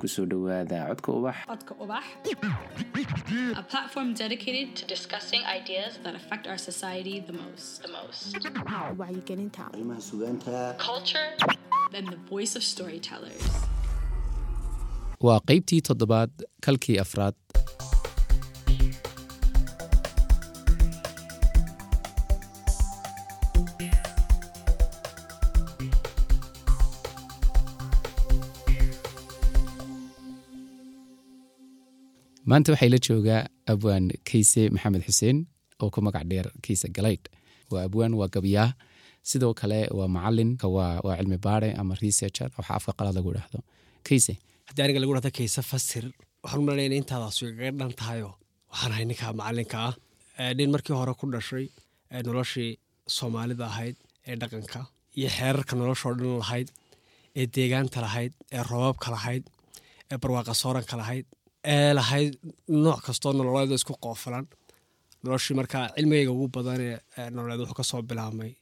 ku soo dhowaada codka ubax Codka Ubax, a platform dedicated to discussing ideas that affect our society the most. The most. wacyigelinta arrimaha sugaanta Culture and the voice of storytellers. waa qaybtii toddobaad kalkii afraad maanta waxay la joogaa abwaan kayse maxamed xuseen oo ku magac dheer kayse galaydh waa abwaan waa gabyaa sidoo kale waa macalin waa cilmi baare ama researcher waxa afka qalad lagu idhaahdo kayse. Haddii aniga lagu dhahda kayse fasir waxaan u malayna intaadaasu igaga dhan tahayo waxaan ahay ninka macalinka ah. Nin markii hore ku dhashay noloshii soomaalida ahayd ee dhaqanka iyo xeerarka noloshoo dhan lahayd ee deegaanta lahayd ee roobabka lahayd ee barwaaqa sooranka lahayd ee lahayd nooc kastoo nololeed isku qoofalan. Noloshii markaa cilmigayga ugu badan ee nololeed wuxuu ka soo bilaabmay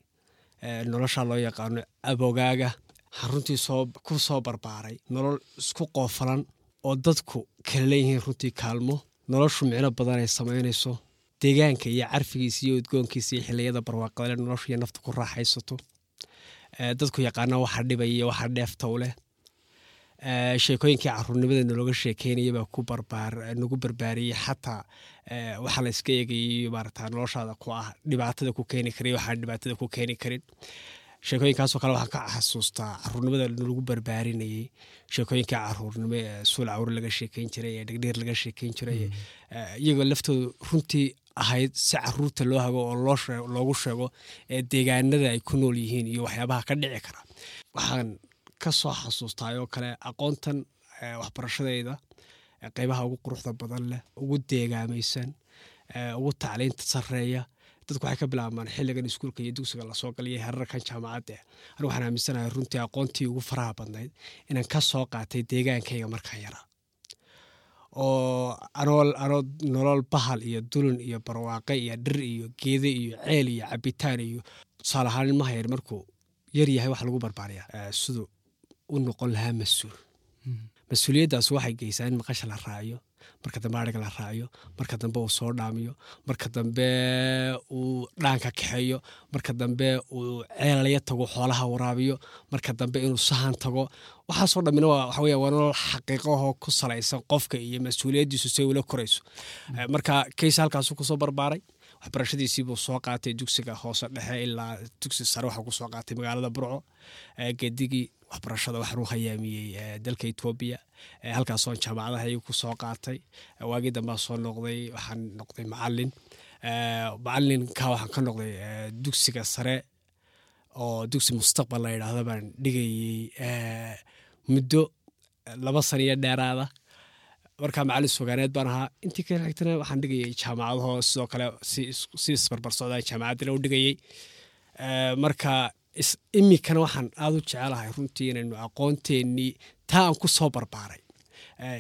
nolosha loo yaqaano abogaaga. Waxaan runtii ku soo barbaaray. Nolol isku qoofalan oo dadku kala leeyihiin runtii kaalmo. Noloshu micno badan ay samaynayso. Deegaanka iyo carfigiisa iyo udgoonkiisa iyo xiliyada barwaaqadale noloshu iyo nafta ku raaxaysato. Dadku yaqaana waxa dhibaya iyo waxa dheefta u leh sheekooyinkii caruurnimada nalooga sheekeynaya baa ku barbaar nagu barbaariyey xataa ee waxa la iska eegayay maarata noloshaada ku ah dhibaatada ku keeni karay waxaan dhibaatada ku keeni karin. Sheekooyinkaasoo kale waxaan ka xasuustaa caruurnimada lagu barbaarinayey sheekooyinka caruurnimo ee suul cawre laga sheekeyn jiray ee dhegdheer laga sheekeyn jiray iyagoo laftooda runtii ahayd si carruurta loo hago oo loogu sheego ee deegaanada ay ku nool yihiin iyo waxyaabaha ka dhici kara. Waxaan ka soo xasuustaa oo kale aqoontan waxbarashadeyda qeybaha ugu quruxda badan leh ugu deegaamaysan ugu tacliinta sareeya dadku waxay ka bilaabmaan xiligan iskuulka iyo dugsiga la soo galiya herarkan jaamacadda anigu waxaan aaminsanahay runtii aqoontii ugu faraha badnayd inaan ka soo qaatay deegaankayga markaan yaraa oo anoo nolol bahal iyo dulin iyo barwaaqe iyo dhir iyo geede iyo ceel iyo cabitaan iyo tusaale ahaan ilmaha yar markuu yar yahay waxa lagu barbaariyaa. Siduu u noqon lahaa mas'uul. Mas'uuliyaddaas waxay geysaa in maqasha la raaciyo marka dambe ariga la raaciyo marka dambe uu soo dhaamiyo marka dambe uu dhaanka kaxeeyo marka dambe uu ceelaya tago xoolaha waraabiyo marka dambe inuu sahan tago. Waxaasoo dhammina waxa weya waa nolol xaqiiqahoo ku salaysan qofka iyo mas'uuliyaddiisu say ula korayso. Marka kayse halkaasuu ku soo barbaaray waxbarashadiisiibuu soo qaatay dugsiga hoose dhexe ilaa dugsi sare waxuu ku soo qaatay magaalada burco gedigii waxbarashada waxaan u hayaamiyey dalka etoobiya halkaasoo jaamacadaha iyagu ku soo qaatay. Waagii dambea noqday waxaan noqday macalin macalinka waxaan ka noqday dugsiga sare oo dugsi mustaqbal la yidhaahdo baan dhigayey muddo laba sana iyo dheeraada markaa macalin sogaaneed baan ahaa. Intii ka xigtana waxaan dhigayay jaamacadaho sidoo kale si isbarbar socdaa jaamacaddina u dhigayey marka imikana waxaan aada u jecelahay runtii inaynu aqoonteenii taa aan ku soo barbaaray.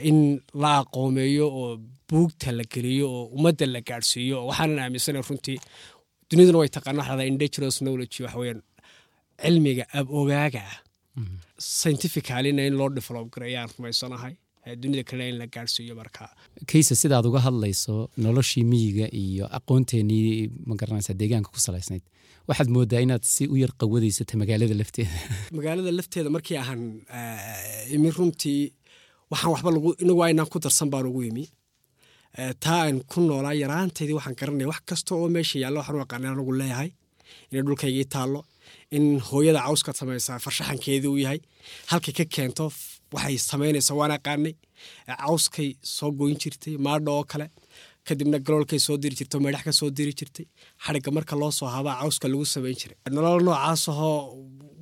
In la aqoomeeyo oo buugta la geliyo oo ummadda la gaadhsiiyo. Oo waxaanan aaminsana runtii duniduna way taqaana waxaa indigenous knowledge waxa weyaan cilmiga ab ogaaga ah. Scientificalina in loo develop garayaan rumaysanahay dunida kale in la gaadhsiiyo markaa kayse sidaad uga hadlayso noloshii miyiga iyo aqoonteenii magaranaysa deegaanka ku salaysnayd waxaad moodaa inaad si u yar qawadaysato magaalada lafteeda? Magaalada lafteeda markii ahaan imi runtii waxaan waxba lagu inagu aynaan ku darsan baan ugu imi taa aan ku noolaa yaraantaydii waxaan garanaya wax kasta oo meesha yaalla waxaan u aqaana anagu leeyahay inay dhulkaygii taallo in hooyada cawska samaysaa farshaxankeedii uu yahay halkay ka keento waxay samaynaysaa waan aqaanay cawskay soo goyn jirtay maadho oo kale. Kadibna galoolkay soo diri jirtay meedhax ka soo diri jirtay. Xadhigga marka loo soo habaa cawska lagu samayn jiray. Nolol noocaas ahoo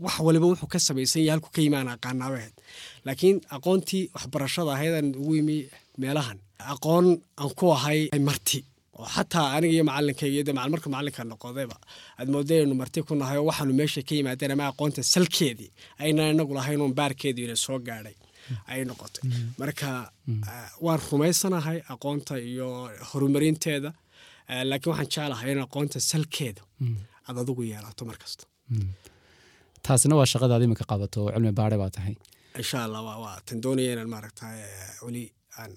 wax waliba wuxuu ka samaysan yahay halku ka yimaan aqaanaaba ahayd laakiin aqoontii waxbarashada ahaydaan ugu yimi meelahan. Aqoon aan ku ahay marti oo xataa aniga iyo macalinkayga marka macalinka noqodayba aad mooday aynu marti ku nahay oo waxaanu meesha ka yimaadeen ama aqoonta salkeedii aynaan inagu lahayn uun baarkeedii ina soo gaadhay ay noqotay. Marka waan rumaysanahay aqoonta iyo horumarinteeda laakiin waxaan jeclahay in aqoonta salkeeda aad adigu yeelato markasta taasina waa shaqadaad iminka qabato oo cilmi baare baa tahay. Insha allah waa tan doonaya inaan maaragta weli aan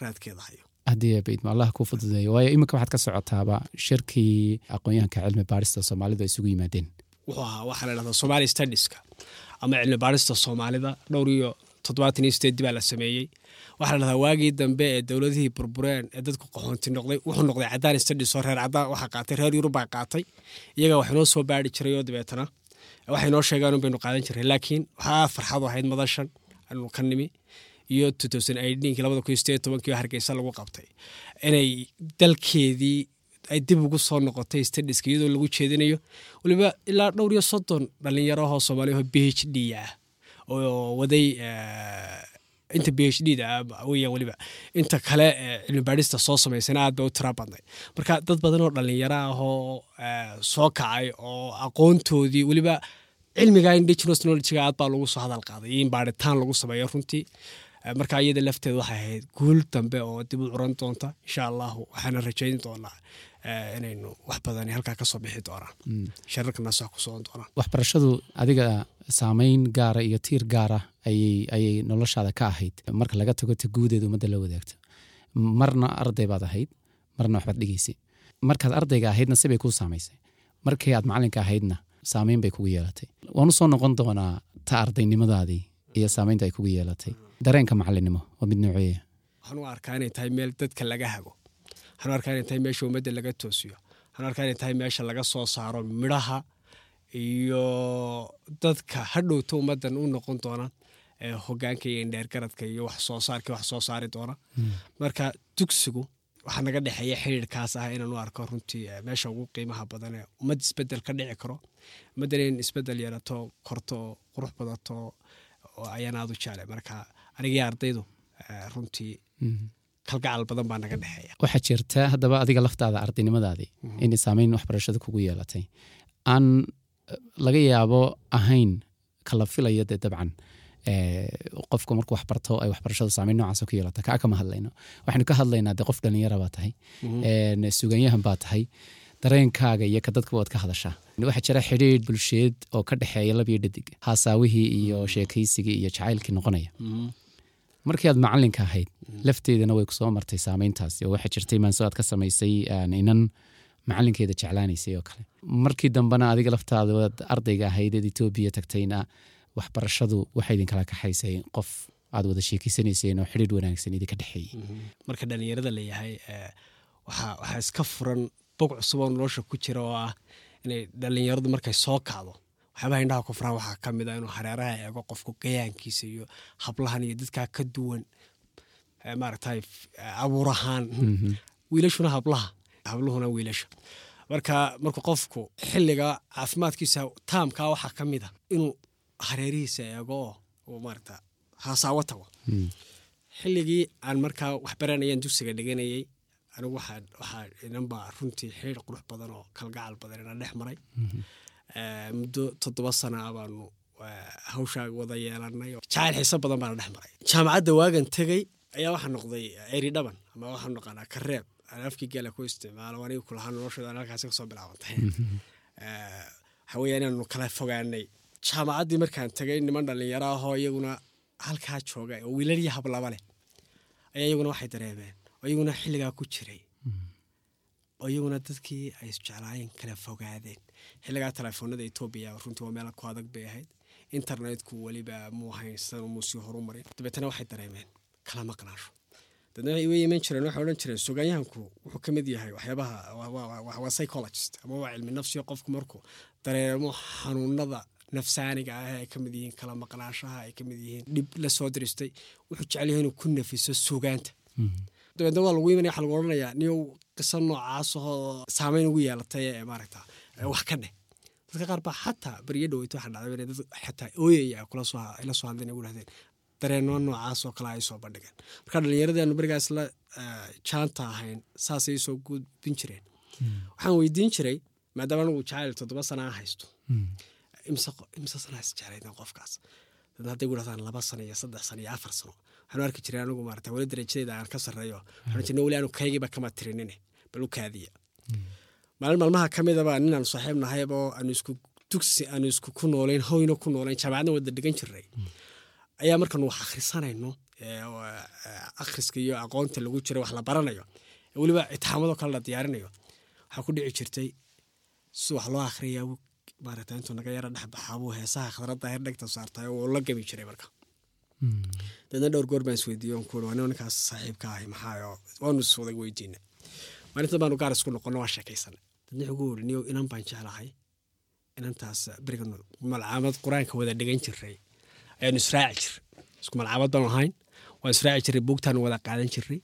raadkeeda hayo haddii baydma allah kuu waayo iminka waxaad ka socotaaba shirkii aqoon-yahanka cilmi baarista soomaalidu ay isugu yimaadeen wuxuu ahaa waxaa la dhahdaa somali studieska ama cilmi baarista soomaalida dhowr iyo toddobaatan iyo sideed baa la sameeyey waxaa la dhahdaa waagii dambe ee dowladihii burbureen ee dadku qaxoonti noqday wuxuu noqday cadaan studies oo reer cadaan waxaa qaatay reer yurub baa qaatay iyaga wax inoo soo baari jiray oo dabeetana waxay noo sheegaan un baynu qaadan jiray laakiin waxaa farxadu ahayd madashan anu ka nimi iyo hargeysa lagu qabtay. Inay dalkeedii ay dib ugu soo noqotay stadiska iyadoo lagu jeedinayo. Weliba ilaa dhowr iyo soddon dhalinyaro ahoo soomaaliya b h d ah oo waday eh, inta b h d da weliba inta kale eh, cilmi baadhista soo samaysana aad u tira badnay marka dad badan oo dhalinyaro ah oo eh, soo kacay oo aqoontoodii weliba cilmiga indigenous knowledge aad baa lagu soo hadal qaaday in baaritaan lagu sameeyo runtii marka iyada lafteeda waxay ahayd guul dambe oo dib u curan doonta insha allahu waxaana rajayn doonaa inaynu wax badan halkaa ka soo bixi doonaan shararkana saa ku socon doonaan waxbarashadu adiga saameyn gaara iyo tiir gaara ayay noloshaada ka ahayd. Marka laga tago ta guudeeda ummadda la wadaagto. Marna arday baad ahayd marna waxbaad dhigaysay markaad ardayga ahaydna sibay kuu saamaysay. Markii aad macalinka ahaydna saameyn bay kugu yeelatay. Waan u soo noqon doonaa ta ardaynimadaadii iyo saameynta ay kugu yeelatay dareenka macalinimo waa mid nooceeya. Waxaan u arkaa inay tahay meel dadka laga hago. Waxaan u arkaa inay tahay meesha ummadda laga toosiyo. Waxaan u arkaa inay tahay meesha laga soo saaro midhaha iyo dadka hadhowta ummaddan u noqon doona hogaanka iyo indheergaradka iyo wax soo saarka wax soo saari doona. Marka dugsigu waxaa naga dhexeeya xiriirkaas ah inaan u arko runtii meesha ugu qiimaha badan ee ummad isbeddel ka dhici karo. Ummaddan in isbeddel yeelato korto oo qurux badato oo ayaan u jeclay marka anigii ardaydu runtii kalgacal badan baa naga dhexeeya waxaa jirta haddaba adiga laftaada ardaynimadaadii inay saameyn waxbarashada kugu yeelatay. Aan eh, laga yaabo ahayn kala filayo dee dabcan qofku markuu waxbarto ay waxbarashadu saameyn noocaas ku yeelata kaa kama hadlayno. Waxaynu ka hadlaynaa dee qof dhalinyara baa tahay een, suganyahan baa tahay dareenkaaga iyo ka dadka waad ka hadashaa. Waxaa jira xidhiidh bulsheed oo ka dhexeeya labiyo dhadig haasaawihii iyo sheekaysigii iyo jacaylkii noqonaya markii aad macalinka ahayd lafteedana way ku soo martay saameyntaasi oo waxaa jirtay maanso ka samaysay inan macalinkeeda jeclaanaysay oo kale. Markii dambena adiga laftaada waad ardayga ahayd eed etoobiya tagtayna waxbarashadu waxay idinkala kaxaysay qof aad wada sheekeysanayseen oo xidhiidh wanaagsan idinka dhexeeyey marka dhalinyarada layahay waxaa iska furan bog cusub oo nolosha ku jira oo ah inay dhalinyaradu markay soo kacdo waxyaabaha indhaha ku furan waxaa ka mid ah inuu hareeraha eego qofku gayaankiisa iyo hablahan iyo dadkaa ka duwan eh, maaragtay f- eh, abuur ahaan wiilashuna hablaha habluhuna wiilasha. Marka markuu qofku xilliga caafimaadkiisa taamkaa waxaa ka mid a inuu hareerihiisa eego oo uu maaragta haasaawo tago. Xilligii aan markaa wax baranayaan dugsiga dhiganayay anigu waxaa inanbaa runtii xiriir qurux badan oo kalgacal badan ina dhex maray. Eh, muddo toddoba sana ah baanu eh, hawshaa wada yeelanay jacayl xiiso badan baana dhex maray. Jaamacadda waagan tegey ayaa waxaa noqday eri dhaban ama waxaanu naqaanaa kareeb afkii geela ku isticmaalo aniga kulahaa noloshooda halkaasi ka soo bilaabantay waxa weeya inaanu kala fogaanay jaamacaddii markaan tegay niman dhalinyaro ahoo iyaguna halkaa jooga oo wiilal iyo hablaba leh ayaa iyaguna waxay dareemeen oo iyaguna xilligaa ku jiray oo iyaguna dadkii ay isjeclaayeen kala fogaadeen. Xilligaa telefoonada etoobiya runtii waa meel ku adag bay ahayd. Internetku weliba muu haysan muu sii horumarin. Dabeetana waxay dareemeen kala maqnaasho dadna waxay iman jireen waxay odhan jireen sugaanyahanku wuxuu ka mid yahay waxyaabaha waa- waa- waa- waa psychologist ama waa cilmi nafsiga qofku markuu dareemo xanuunada nafsaaniga ah ee ay ka mid yihiin kala maqnaashaha ay ka mid yihiin dhib la soo diristay. Wuxuu jecel yahay inuu ku nafiso sugaanta dabeedna waa lagu imanaya waxaa lagu odhanayaa niyow qiso noocaas oo saameyn ugu yeelatay ee maaragta ee wax ka dheh. Dadka qaar baa xataa beriyo dhaweyta waxaa dhacday inay dad xataa ooyaya ay kula soo hadleen ay ugu dhahdeen. Dareenno noocaas oo kale ay soo bandhigeen marka dhallinyaradii aanu berigaas la eh, jaanta ahayn saasay soo gudbin jireen. Waxaan weydiin jiray maadaama anigu jacayl toddoba sana aan haysto. Imse qo- imse sana is jeclaydeen qofkaas? Dadna hadday gu dhahdaan laba sano iyo saddex sano iyo afar sano waxaan u arki jiray anigu maarata weli darajadeeda aan ka sarreeyo waxaan jirnay weli aanu kaygiiba kama tirinine bal u kaadiya maalin maalmaha ka midaba nin aanu saaxiib nahaybo aanu isku dugsi aanu isku ku noolayn hoyno ku noolayn jaamacadna wada dhigan jirnay ayaa markaanu wax akhrisanayno akhriska iyo aqoonta lagu jiro wax la baranayo weliba itixaamadoo kale la diyaarinayo waxaa ku dhici jirtay si loo akhriya maarata intuu naga yara dhexbaxaabuu heesaha khadradda heer dhegta saartay oo la gami jiray marka dadna dhowr goor baan isweydiiye on kuuri waa ninkaas saaxiibka ahay maxaa waanu iswada weydiina maalinta baanu gaar isku noqono waa sheekaysanay dadna wuxuu uri niyo inan baan jeclahay inantaas beriga malcaamad qur'aanka wada dhigan jiray. Ayaanu israaci jiray isku malcaamad baanu ahayn waan israaci jiray buugtaanu wada qaadan jiray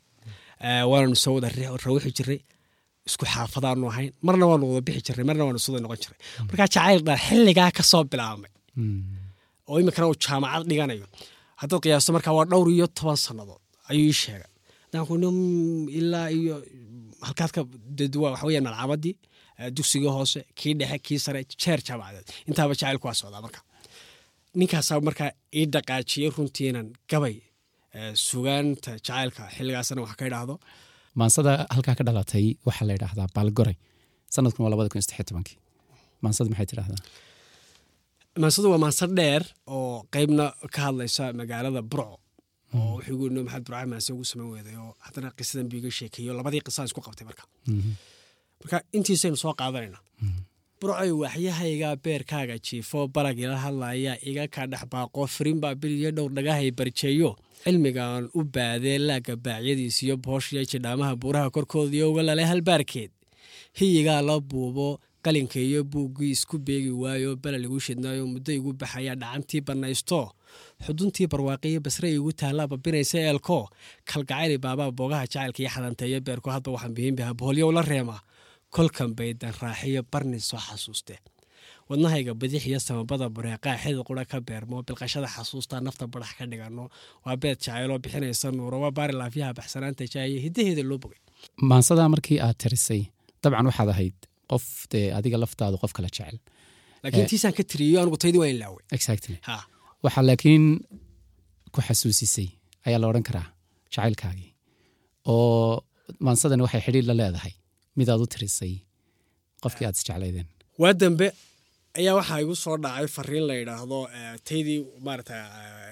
waananu soo wada rawixi jiray isku xaafadaanu ahayn. Marna waanu wada bixi jiray marna waanu soo noqon jiray. Markaa jacayl dhaan xilligaa ka soo bilaabmay. Oo iminkana uu jaamacad dhiganayo haddaad qiyaasto markaa waa dhowr iyo toban sannadood ayuu ii sheegay. Ilaa iyo halkaadka waxa weyaan malcaamadii dugsigii hoose kii dhexe kii sare jeer jaamacadeed intaaba jacaylku waa socdaa marka ninkaasaa markaa ii dhaqaajiyey runtiinan gabay sugaanta jacaylka xilligaasna wax ka idhaahdo maansada halkaa ka dhalatay waxaa la yidhaahdaa baalgoray sanadkun waa labada kun saddex tobankii. Maansada maxay tidhahdaa maansadu waa maansa dheer oo qeybna ka hadlaysa magaalada burco oo wuxuu igu yidhi maxamed burca maanse ugu samayn weeday oo haddana qisadan buu iga sheekeeyo labadii qisaan isku qabtay marka. Marka intiisaynu soo qaadanayna burcoy waxyahaygaa beerkaaga jiifo balag ila hadlaya iga kaa dhex baaqo firinbaa biliyo dhowr dhagahay barjeeyo. Cilmigaan u baadee laaga baacyadiis iyo booshiyo jidhaamaha buuraha korkoodiyo uga lalay halbaarkeed. Hiyigaa la buubo qalinka iyo buuggii isku beegi waayo balal igu shidnaayo muddo igu baxaya dhacantii bannaysto. Xuduntii barwaaqiyo basre igu taallaa babinaysa eelko. Kalgacayli baabaa boogaha jacaylka iyo xadanteeyo beerku hadba waxaan bihinbaha boholyow la reemaa kolkan baydan raaxiyo barni soo xasuuste. Wadnahayga bidix samabada bureeqaa xidid qura ka beermo bilqashada xasuustaa nafta badax ka dhigano. Waa beed jacayloo bixinaysa nuuro baari laafyaha baxsanaanta jaaye hidaheeda loo bogay maansadaa markii aad tirisay dabcan waxaad ahayd qof dee adiga laftaadu qof kala jecel. Laakiin tiisaan ka tiriyo anigu taydii waa in laaway. Exactly. Waxaa laakiin ku xasuusisay ayaa la odhan karaa jacaylkaagii oo maansadani waxay xidhiir la leedahay. Midaad u tirisay qofkii aad isjeclaydeen waa dambe ayaa waxaa igu soo dhacay fariin la yidhaahdo taydii maarata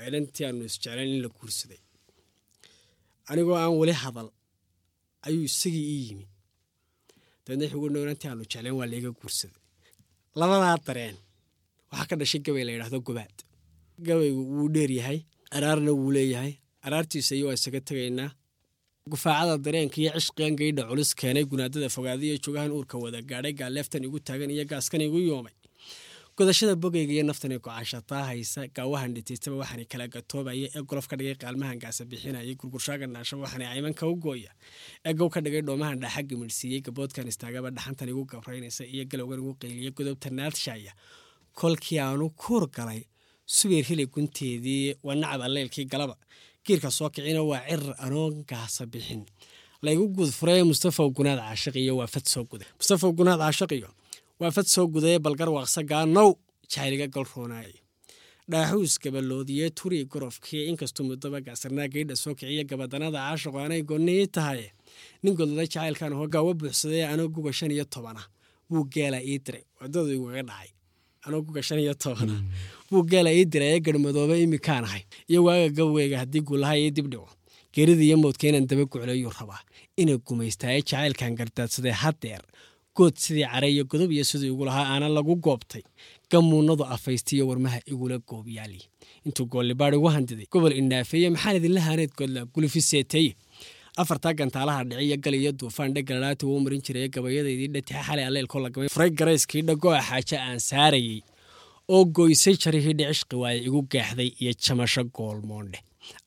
elantii aanu isjeclayn in la guursaday. Anigoo aan weli hadal ayuu isagii ii yimi dabeedna wuxuu gu elantii aanu jeclayn waa laiga guursaday. Labadaa dareen waxaa ka dhashay gabay la yidhaahdo gobaad. Gabaygu wuu dheer yahay araarna wuu leeyahay. Araartiisa iyo waa isaga tegaynaa gufaacada dareenka iyo cishqigan gaydha culus keenay gunaadada fogaadiyo jogahan uurka wada gaadhay gaaleeftan igu taagan iyo gaaskan igu yoomay godashada bogayga iyo naftani gocashataa haysa gaawahan dhitiistaba waxaana kala gatoobaya ee golof ka dhigay qaalmahan gaasa bixinaya gurgurshaaga naasho waxaana caymanka u gooya. Ee ka dhigay dhoomahan dhaxa gimirsiiyey gaboodkan istaagaba dhaxantan igu gabraynaysa iyo galowgan igu qayliya godobta naadshaya kolkii aanu kuur galay subeer hili gunteedii waa galaba. Giirka soo kicina waa cirir anoon gaasa bixin. Laygu gudfuree mustafaw gunaad caashiqiyo waa fad soo guday. Mustafaw gunaad caashiqiyo waa fad soo gudaye balgar waaqsa gaanow jahliga galroonaaye dhaaxuus gabaloodiye turi gorofkii inkastuu muddoba gacsarnaa geydha soo kiciya gabadanada caashiqo anay goonnii tahaye nin godlada jacaylkan hogaawa buuxsaday anoo guga shan iyo tobana. Buu geela ii diray. Wadadu iguga dhacay. Anoo guga shan iyo tobana. Buu geela ii diray ee garmadoobe imikaan ahay. Iyo waaga gabweyga haddii guulaha ii dibdhigo. Geerida iyo moodka inaan daba guclayuu rabaa. Inay gumaystaaye jacaylkan gardaadsaday haddeer good sidii care iyo godob iyo siduu igu lahaa aana lagu goobtay gamuunadu afaystiyo warmaha igula goobyaali. Intuu goollibaad igu handiday gobol indhaafeeye maxaan idinla haaneed goodla gulifiseeteeye afartaa gantaalaha dhiciyo gal iyo duufaan dhegalaati wuu marin jiray gabayadaydii dhatixa xalay alleelkoo lagamay furay garayskii dhagoa xaaje aan saarayey oo goysay jarihii dhicishqi waaye igu gaaxday iyo jamasho goolmoondhe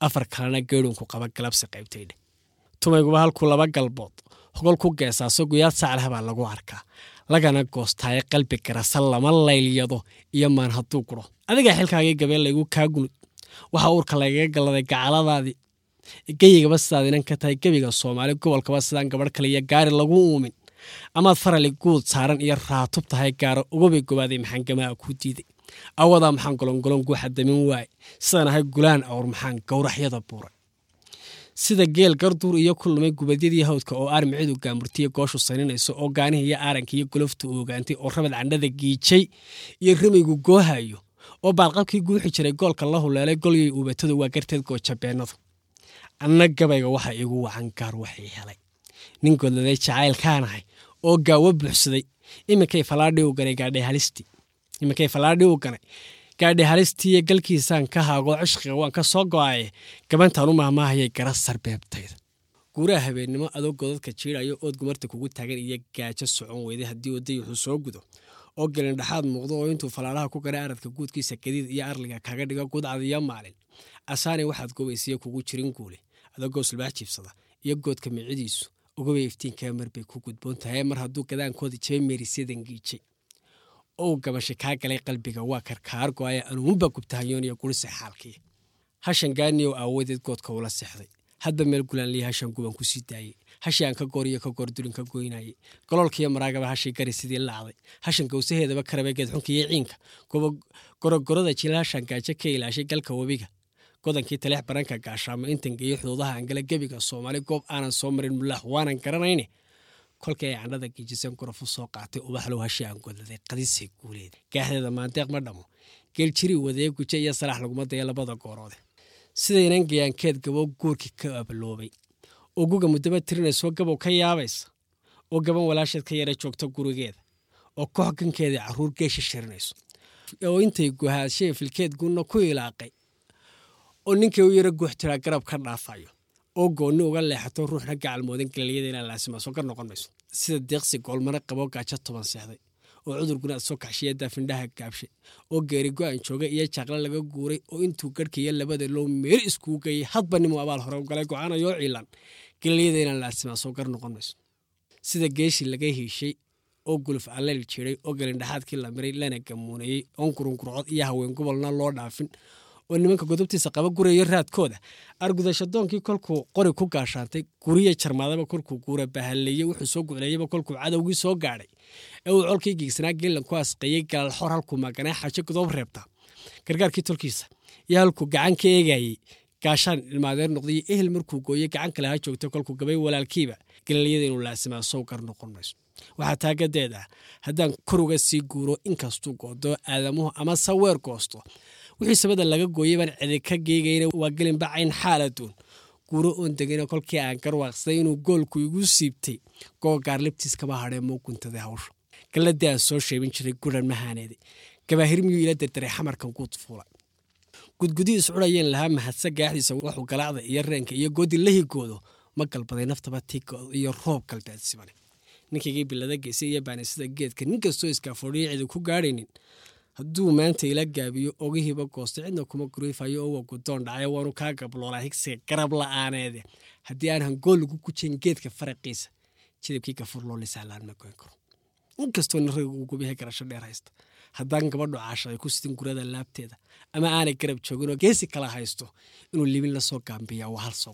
afar kalena geedhunku qaba galabsi qaybtaydheh tumayguba halkuu laba galbood hogol ku geesaaso guyaad saacleh baa lagu arkaa lagana goostaaye qalbi garasa lama laylyado iyo maan hadduu guro. Adigaa xilkaagii gabeen laygu kaa gunud waxaa uurka lagaga galladay gacaladaadii. Geyigaba sidaad inan ka tahay gebiga soomaali gobolkaba sidaan gabadh kale iyo gaari lagu uumin. Amaad farali guud saaran iyo raatub tahay gaaro ugabay gobaaday maxaangamaa ku diiday. Awadaa maxaan golongolon guuxa damin waaye. Sidaan ahay gulaan awr maxaan gowraxyada buuray sida geel garduur iyo ku lumay gubadyadii hawdka oo aarmicidu gaamurtiya gooshu saninayso oo gaanihi iyo aaranka iyo golofta u ogaantay oo rabad candhada giijay iyo ramaygu goohayo oo baalqabkii guuxi jiray goolka la huleelay golyay uubatadu waa garteed goojabeennadu anna gabayga waxa iigu wacan gaar waxay helay. Nin godladay jacaylkaanahay oo gaawo buuxsaday. Iminkay falaadhi u ganay gaadhay halistii iminkay falaadhi u ganay gaadhay halistiiyo galkiisaan ka haagoo cishqiga waan ka soo go'aye gabantaan u mahmaahayay gara sarbeebtayda guuraha habeennimo adoo godadka jiidayo ood gumarta kugu taagan iyo gaajo socon weyday haddii uu dayuxu soo gudo. Oo gelin dhexaad muuqdo oo intuu falaalaha ku garay aradka guudkiisa gadiid iyo arliga kaga dhigo gudcad iyo maalin. Asaanay waxaad gobaysiyo kugu jirin guule adagoo sulbaax jiibsada iyo goodka micidiisu. Ogobay iftiinkaa marbay ku gudboon tahay? Mar hadduu gadaankooda jabay meerisyadan giijay ou gabashay kaa galay qalbiga waa karkaar go'aya anuunba gubtahayooniyo gurise xaalkii hashan gaaniyow aawadeed goodka ula seexday. Hadba meel gulaanliya hashan guban ku sii daayey hashii aan ka gooriyo ka goordurin ka goynayey goloolkiiyo maraagaba hashay gari sidii lacday hashan gawsaheedaba karabay geedxunka iyo ciinka. Gorogorada jila hashan gaajo ka ilaashay galka webiga godankii taleex baranka gaashaamo intanka iyo xuduudaha angala gebiga soomaali goob aanan soo marin mulaax waanan garanayne kolkii ay candhada giijiseen gorofu soo qaatay ubaxlow hashii aan godladay qadisay guuleed gaaxdeeda maandeeq ma dhamo. Geeljiri wadeye guje iyo salaax laguma daya labada gooroode sidaynan gayaankeed gabow guurkii ka abaloobay oo guga muddaba tirinaysoo gabow ka yaabaysa? Oo gaban walaasheed ka yara joogta gurigeeda? Oo koox gankeedii carruur geesha shirinayso? Oo intay guhaashee filkeed guunna ku ilaaqay? Oo ninkay u yaro guux tiraa garab ka dhaafayo oo goonni uga leexato ruuxna gacalmoodan galelyada gar noqon mayso. Sida deeqsi goolmana qabo gaajo toban seexday oo cudurguna ad soo kaxshiya daafindhaha gaabshay oo geeri go-an jooga iyo jaaqla laga guuray oo intuu garhkaiyo labada low meel iskugu geeyay hadba nimuu abaal hore galay go'aanayoo ciilan galelyada inaan laasimaso gar noqon mayso. Sida geeshi laga hiishay oo guluf alleel jiray oo galindhaxaadkii la miray lana gamuunayey oon gurungurcod iyo haween gobolna loo dhaafin oo nimanka godobtiisa qaba gurayo raadkooda. Argudashadoonkii kolkuu qori ku gaashaantay guriya jarmaadaba kolkuu guura bahaleeyey wuxuu soo gucleeyaba kolkuu cadowgii soo gaadhay. Ee uu colkii geegsanaa geelan ku asqeeyey galaalxor halkuu maganaa xajo godob reebta. Gargaarkii tolkiisa iyo halkuu gacan ka eegayey gaashaan ilmaadeer noqday ehel markuu gooyey gacan kale ha joogta kolkuu gabay walaalkiiba. Galalyada inuu laasimaa sow noqon mayso. Waxaa taagadeed ah haddaan kor uga sii guuro inkastuu goodo aadamuhu ama saweer goosto wixii sabada laga gooyey baan cidi ka geegayna waa gelinba cayn xaaladuun guuro oon degayna kolkii aan garwaaqsaday inuu goolku igu siibtay. Googaar libtiis kama hadhee muu guntaday hawsha galladii aan soo sheebin jiray guran mahaaneeday gabaahir miyuu ila derderay xamarkan guud fuula. Gudgudii iscunayeen lahaa mahadsa gaaxdiisa waxuu galaacda iyo reenka iyo goodi la higoodo. Ma galbaday naftaba tigo iyo roob galbeed sibane ninkaygii bilada geysay iyo baanisada geedka nin kastoo cidi ku gaadhaynin hadduu maanta ila gaabiyo ogihiiba goostay cidna kuma gureyfayo oo waa gudoon dhacay waanu kaa gabloolaa higsiga garab la'aaneede. Haddii aan hangool lagu gujayn geedka faraqiisa jidabkii gafur loo lisaalaan ma goyn karo. Inkastoo nin ragga uu gubahe garasho dheer haysta haddaan gabadhu caasha ay ku sidin gurada laabteeda ama aanay garab joogin oo geesi kala haysto inuu libin la soo gaambiyaa waa hal soo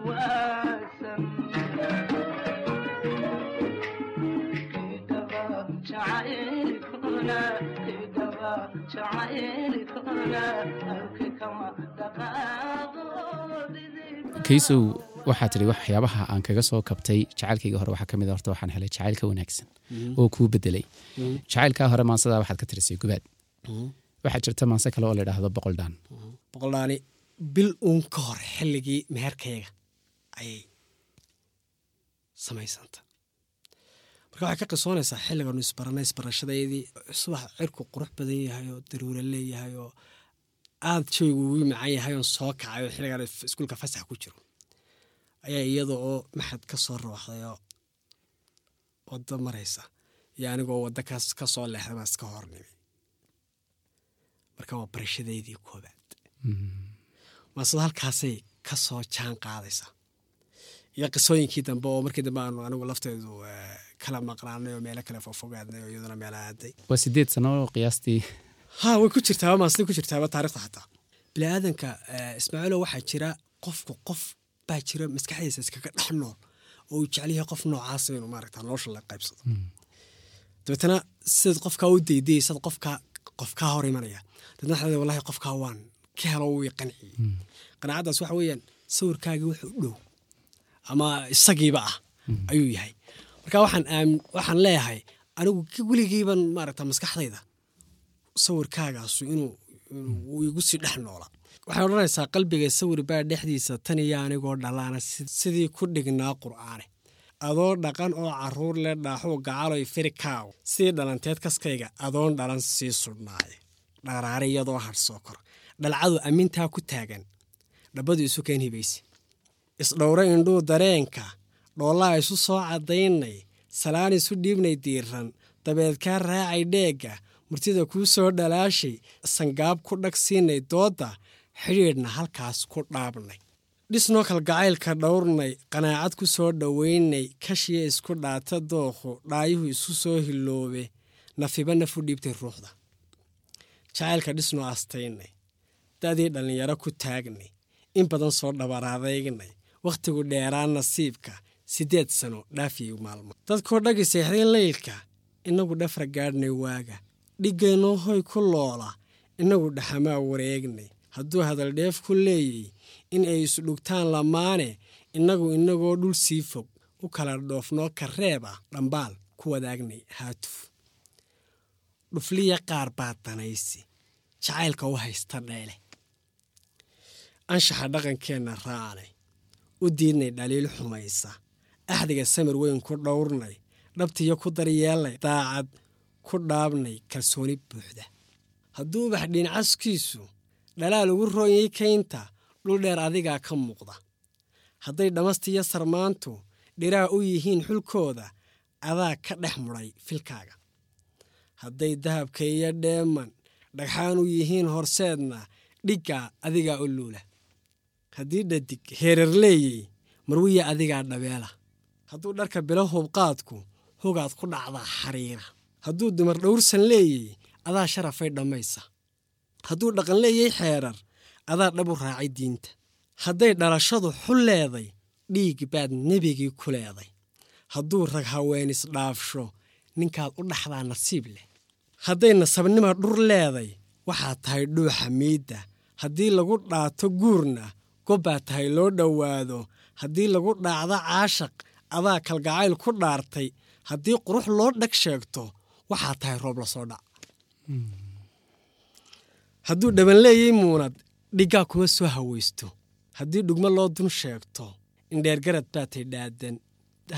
kaysow waxaa tidhi waxyaabaha aan kaga soo kabtay. Jacaylkayga hore waxaa ka mid horta waxaan helay jacayl ka wanaagsan oo kuu bedelay jacaylkaa hore maansadaa waxaad ka tirisay gubaad. Waxaa jirta maanse kale oo la idhaahdo boqoldhaan boqoldhaani bil uun ka hor xilligii meherkayga ayay samaysanta. Marka waxay ka qisoonaysaa xilliganu isbaranay isbarashadaydii subax cirku qurux badan yahay oo daruura leeyahay oo aada jooygu ugu macan yahay oon soo kacay oo xilligaan iskuulka fasax ku jiro. Ayaa iyada oo maxad ka soo rooxday oo waddo maraysa. Iyo anigoo waddo ka soo leexday baan iska hornimi. Marka waa barashadeydii koobaad maasado halkaasay ka soo jaan qaadaysa iyo qisooyinkii dambe oo markii dambe aanu anigu lafteedu kala maqnaanay oo meelo kale fofogaadnay oo iyaduna meela aaday. Waa sideed sano qiyaastii. Ha way ku jirtaaba maasday ku jirtaaba taarikhda xataa bini aadanka ismaaciilo waxaa jira qofku qof baa jira maskaxdiisa iskaga dhex nool oo uu jecel yahay qof noocaasa inuu maaragta nolosha la qaybsado. Dabeetana sidaad qofkaa u deydaysaad qofkaa qof kaa hor imanaya dabeetna leedahay wallahi qofkaa waan ka helo wii qanciyey qanaacaddaas waxa weeyaan sawirkaagii wuxuu u dhow ama isagiiba ah ayuu yahay. Marka waxaan waxaan leeyahay anigu weligiiban maaragta maskaxdayda sawirkaagaasu inuu uu igu sii dhex noola. Waxay odhanaysaa qalbiga sawir baa dhexdiisa tan iyo anigoo dhalaana sidii ku dhignaa qur'aane. Adoo dhaqan oo carruur leh dhaaxuu gacaloy firikaaw sidii dhalanteed kaskayga adoon dhalan sii sudhnaaye dharaare iyadoo hadhsoo kor. Dhalcadu ammintaa ku taagan. Dhabbadu isu keen hibayse isdhowro indhuu dareenka dhoollaa isu soo caddaynay salaan isu dhiibnay diiran dabeed kaa raacay dheegga murtida kuu soo dhalaashay sangaab ku dhag siinay doodda xidhiidhna halkaas ku dhaabnay. Dhisnoo kalgacaylka dhowrnay qanaacad ku soo dhowaynay kashiya isku dhaata dookhu dhaayuhu isu soo hiloobe nafiba nafu dhiibtay ruuxda. Jacaylka dhisnoo astaynay da'dii dhallinyaro ku taagnay in badan soo dhabaraadeegnay wakhtigu dheeraa nasiibka siddeed sano dhaafiyey maalmo. Dadkoo dhagi seexday leylka innagu dhafra gaadhnay waaga. Dhiggeenoo hoy ku loola innagu dhaxamaa wareegnay. Hadduu hadaldheef ku leeyay in ay isdhugtaan lamaane innagu innagoo dhul sii fog u kala dhoofnoo kareeb ah dhambaal ku wadaagnay haatuf. Dhufliya qaar baa danaysi jacaylka u haysta dheele. Anshaxa dhaqankeenna raacnay u diidnay dhaliil xumaysa. Axdiga samir weyn ku dhowrnay dhabtiyo ku daryeelnay daacad ku dhaabnay kalsooni buuxda. Hadduu ubax dhiincaskiisu dhalaal ugu rooyay kaynta dhul dheer adigaa ka muuqda. Hadday dhammastiyo sarmaantu dhiraa u yihiin xulkooda adaa ka dhex mudhay filkaaga. Hadday dahabka iyo dheeman dhagxaan u yihiin horseedna dhiggaa adigaa u luula haddii dhadig heerar leeyey marwiya adigaa dhabeela. Hadduu dharka bilo hubqaadku hogaad ku dhacdaa xariira. Hadduu dumar dhowrsan leeyey adaa sharafay dhammaysa hadduu dhaqan leeyey xeerar adaa dhabu raacay diinta. Hadday dhalashadu xul leeday dhiig baad nebigii ku leeday. Hadduu rag haweenis dhaafsho ninkaad u dhaxdaa nasiib leh. Hadday nasabnima dhur leeday waxaad tahay dhuuxa miidda. Haddii lagu dhaato guurna gobbaad tahay loo dhowaado haddii lagu dhaacdo caashaq adaa kalgacayl ku dhaartay haddii qurux loo dhag sheegto waxaad tahay roob la soo dhac. Hadduu dhaban leeyey muunad dhiggaa kuma soo hawaysto. Haddii dhugmo loo dun sheegto indheergarad baa tahay dhaadan.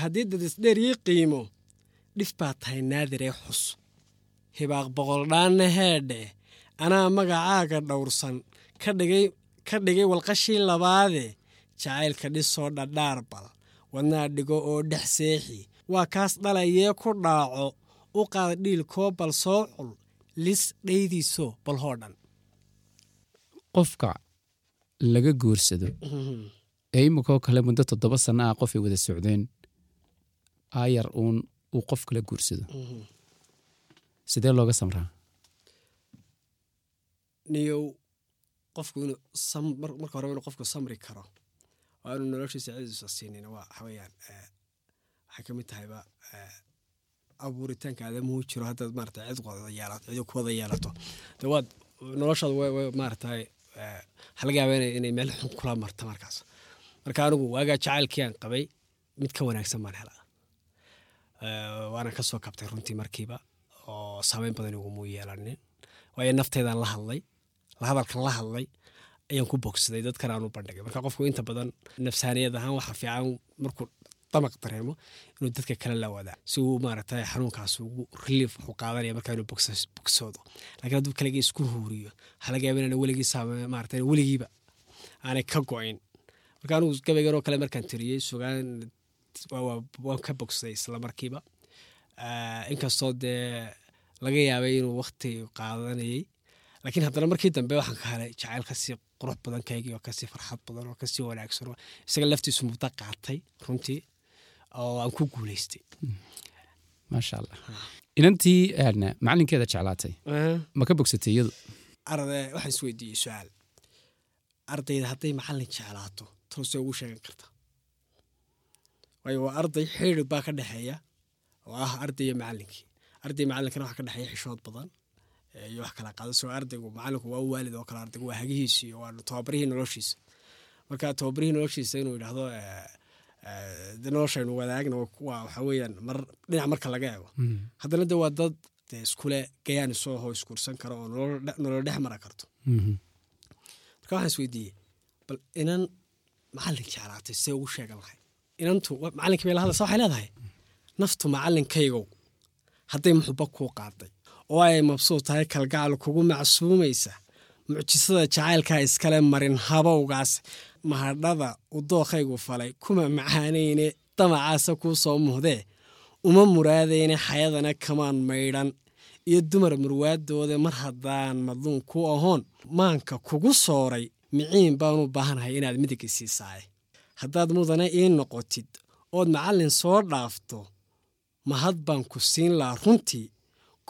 Haddii dadisdheeryii qiimo dhif baa tahay naadiree xus. Hibaaq boqoldhaanna heedhe anaa magacaaga dhowrsan ka dhigay walqashii labaade jacaylka dhisoo dhadhaarbal wadnaa dhigo oo dhex seexi. Waa kaas dhalayee ku dhaaco u qaad dhiilkoo bal soo cul lis dhaydiiso balhoo dhan. Qofka laga guursado ee iminkoo kale muddo toddoba sanno ah qofay wada socdeen aayar uun uu qof kala guursado sidee looga samraa? Niyow qofku marka horeba inuu qofku samri karo waa inuu noloshiisa cidiisa siinin waxaweyaan waxay ka mid tahayba abuuritaanka aadamuhu jiro haddaad maarata cid wada yeelato cidi ku wada yeelato. De waad noloshaada w maaratahay waxaa laga yaaba inay meel xun kula marta markaas. Marka anigu waagaa jacaylkii aan qabay mid ka wanaagsan baan helaa. Waana ka soo kabtay runtii markiiba oo saameyn badan iguma yeelanin. Waayo nafteedaan la hadlay hadalkan la hadlay ayaan ku bogsaday dadkan aan u bandhigay. Marka qofku inta badan nafsaaniyad ahaan waxa fiican markuu damaq dareemo inuu dadka kale la wadaa si uu maaragtay xanuunkaas ugu relief wuxuu qaadanaya markaa inuu bogsoodo. Laakiin hadduu kaligii isku huuriyo waxaa laga yaaba inaan weligii saame maaragtay weligiiba aanay ka go-in marka anugu gabaygan kale markaan tiriyey sugaan waa- waa- waan ka bogsaday isla inkastoo dee laga yaabay inuu wakti qaadanayay laakiin haddana markii dambe waxaan ka helay jacayl ka sii qurux badan kaygii oo ka sii farxad badan oo ka sii wanaagsan oo isaga laftiisu muddo qaatay runtii oo aan ku guuleystay maasha allah inantii macalinkeeda jeclaatay? Ma ka bogsatay iyadu? Arday waxaan isweydiiyey su'aal. Ardayda hadday macalin jeclaato toosee ugu sheegan karta. Waayo waa arday xidhig baa ka dhexeeya oo ah arday iyo macalinkii arday macalinkana waxaa ka dhexeeya xishood badan iyo wax kala qaado soo ardaygu macalinku waa u waalid oo kale ardaygu waa hagihiisi iyo waa tababarihii noloshiisa marka tababarihii noloshiisa inuu yidhaahdo noloshaynu wadaagna waa waxa weeyaan mar dhinac marka laga eego. Haddana de waa dad dee iskule gayaan isoo hoo iskursan karo oo nolol dhe- nolol dhex mara karto. Mhm. marka waxaan isweydiiyey bal inan macalin jeclaatay see ugu sheegan lahay. Inantu macalinkii bay la hadlaysa waxay leedahay naftu macalinkaygow hadday muxuba kuu qaaday oo ay mabsuud tahay kalgacal kugu macsuumaysa mucjisada jacaylkaa iskale marin habowgaas mahadhada u dookhaygu falay kuma macaanayne damacaasa kuu soo muhdee uma muraadayne xayadana kamaan maydhan iyo dumar murwaadooda mar haddaan madluun ku ahoon maanka kugu sooray miciin baan u baahanahay inaad midiga siisaaye haddaad mudane ii noqotid ood macallin soo dhaafto mahad baan ku siin lahaa runtii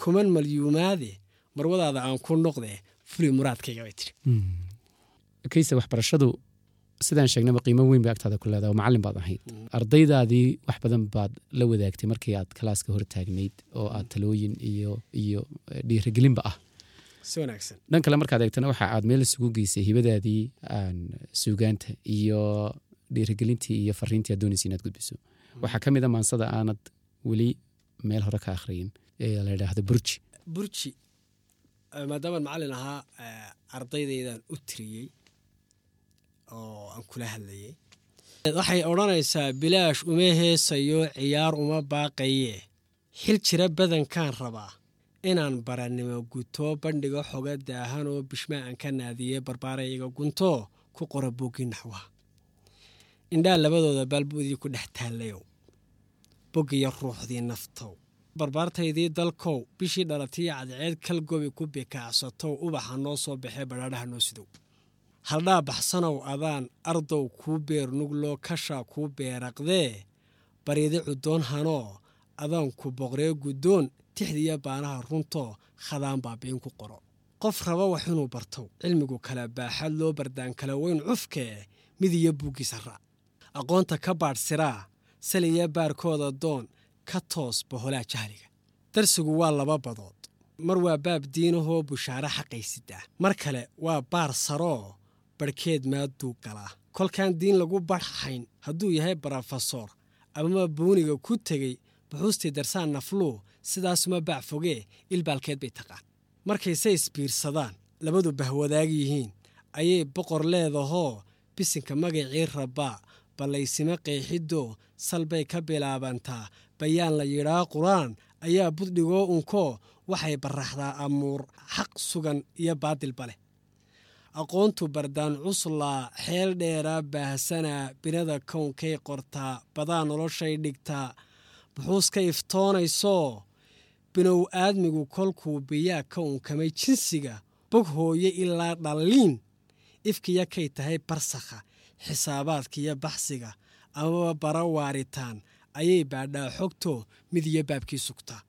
kuman malyuumaade marwadaada aan ku noqdee fuli muraadkayga bay tiri. Kayse waxbarashadu sidaan sheegnaba qiimo weyn bay agtaada ku leedahay oo macallin baad ahayd. Ardaydaadii wax badan baad la wadaagtay markii aad kalaaska hor taagnayd oo aad talooyin iyo iyo eh, dhiirigelinba ah. Dhan kale markaad eegtana waxa aad meel isugu geysay hibadaadii aan suugaanta iyo dhiirigelintii iyo fariintii aad doonaysa inaad gudbiso. Waxaa ka mid a maansada aanad weli meel hore ka akhriyin la yidhaahdo burji. Burji maadaamaan macallin ahaa ardaydaydan u tiriyey oo aan kula hadlayay. Waxay odhanaysaa bilaash uma heesayo ciyaar uma baaqaye. Xil jira badankaan rabaa inaan barannimo guto bandhiga xoga daahan oo bishma aan ka naadiye barbaarayga gunto ku qora boggii naxwaha indhaa labadooda baalbuudii ku dhex taallayow boggiyo ruuxdii naftow barbaartaydii dalkow bishii dhalatiyo cadceed kalgobi ku bikaacsatow ubaxa noo soo baxee badhaadhaha noo sidow. Haldhaa baxsanow adaan ardow kuu beer nugloo kashaa kuu beeraqdee baryadi cudoon hanoo adaan ku boqree guddoon tixdiiyo baanaha runtoo khadaan baabiin ku qoro. Qof raba wax inuu bartow cilmigu kala baaxad loo bardaan kala weyn cufkee midiyo buuggiisa raac aqoonta ka baadhsiraa saliya baarkooda doon ka toos boholaa jahliga darsigu waa laba badood. Mar waa baab diinahoo bushaare xaqaysidaa. Mar kale waa baar saroo barhkeed maaduu galaa. Kolkaan diin lagu barxayn hadduu yahay barofesor amama buuniga ku tegey buxuustii darsaan nafluu sidaasuma baac fogee ilbaalkeed bay taqaan. Markayse isbiirsadaan labadu bahwadaag yihiin ayay boqor leedahoo bisinka magacii rabbaa ballaysimo qeexidoo salbay ka bilaabantaa bayaan la yidhaa qur'aan ayaa buddhigoo unkoo waxay baraxdaa amuur xaq sugan iyo baadilba leh. Aqoontu bardaan cuslaa xeel dheeraa baahsanaa binada kownkay qortaa badaa noloshay dhigtaa. Buxuuska iftoonaysoo binow aadmigu kolkuu biyaa ka unkamay jinsiga bog hooye ilaa dhalliin ifkiya kay tahay barsakha xisaabaadkiiyo baxsiga amaba bara waaritaan ayay baadhaa xogtoo mid iyo baabkii sugtaa.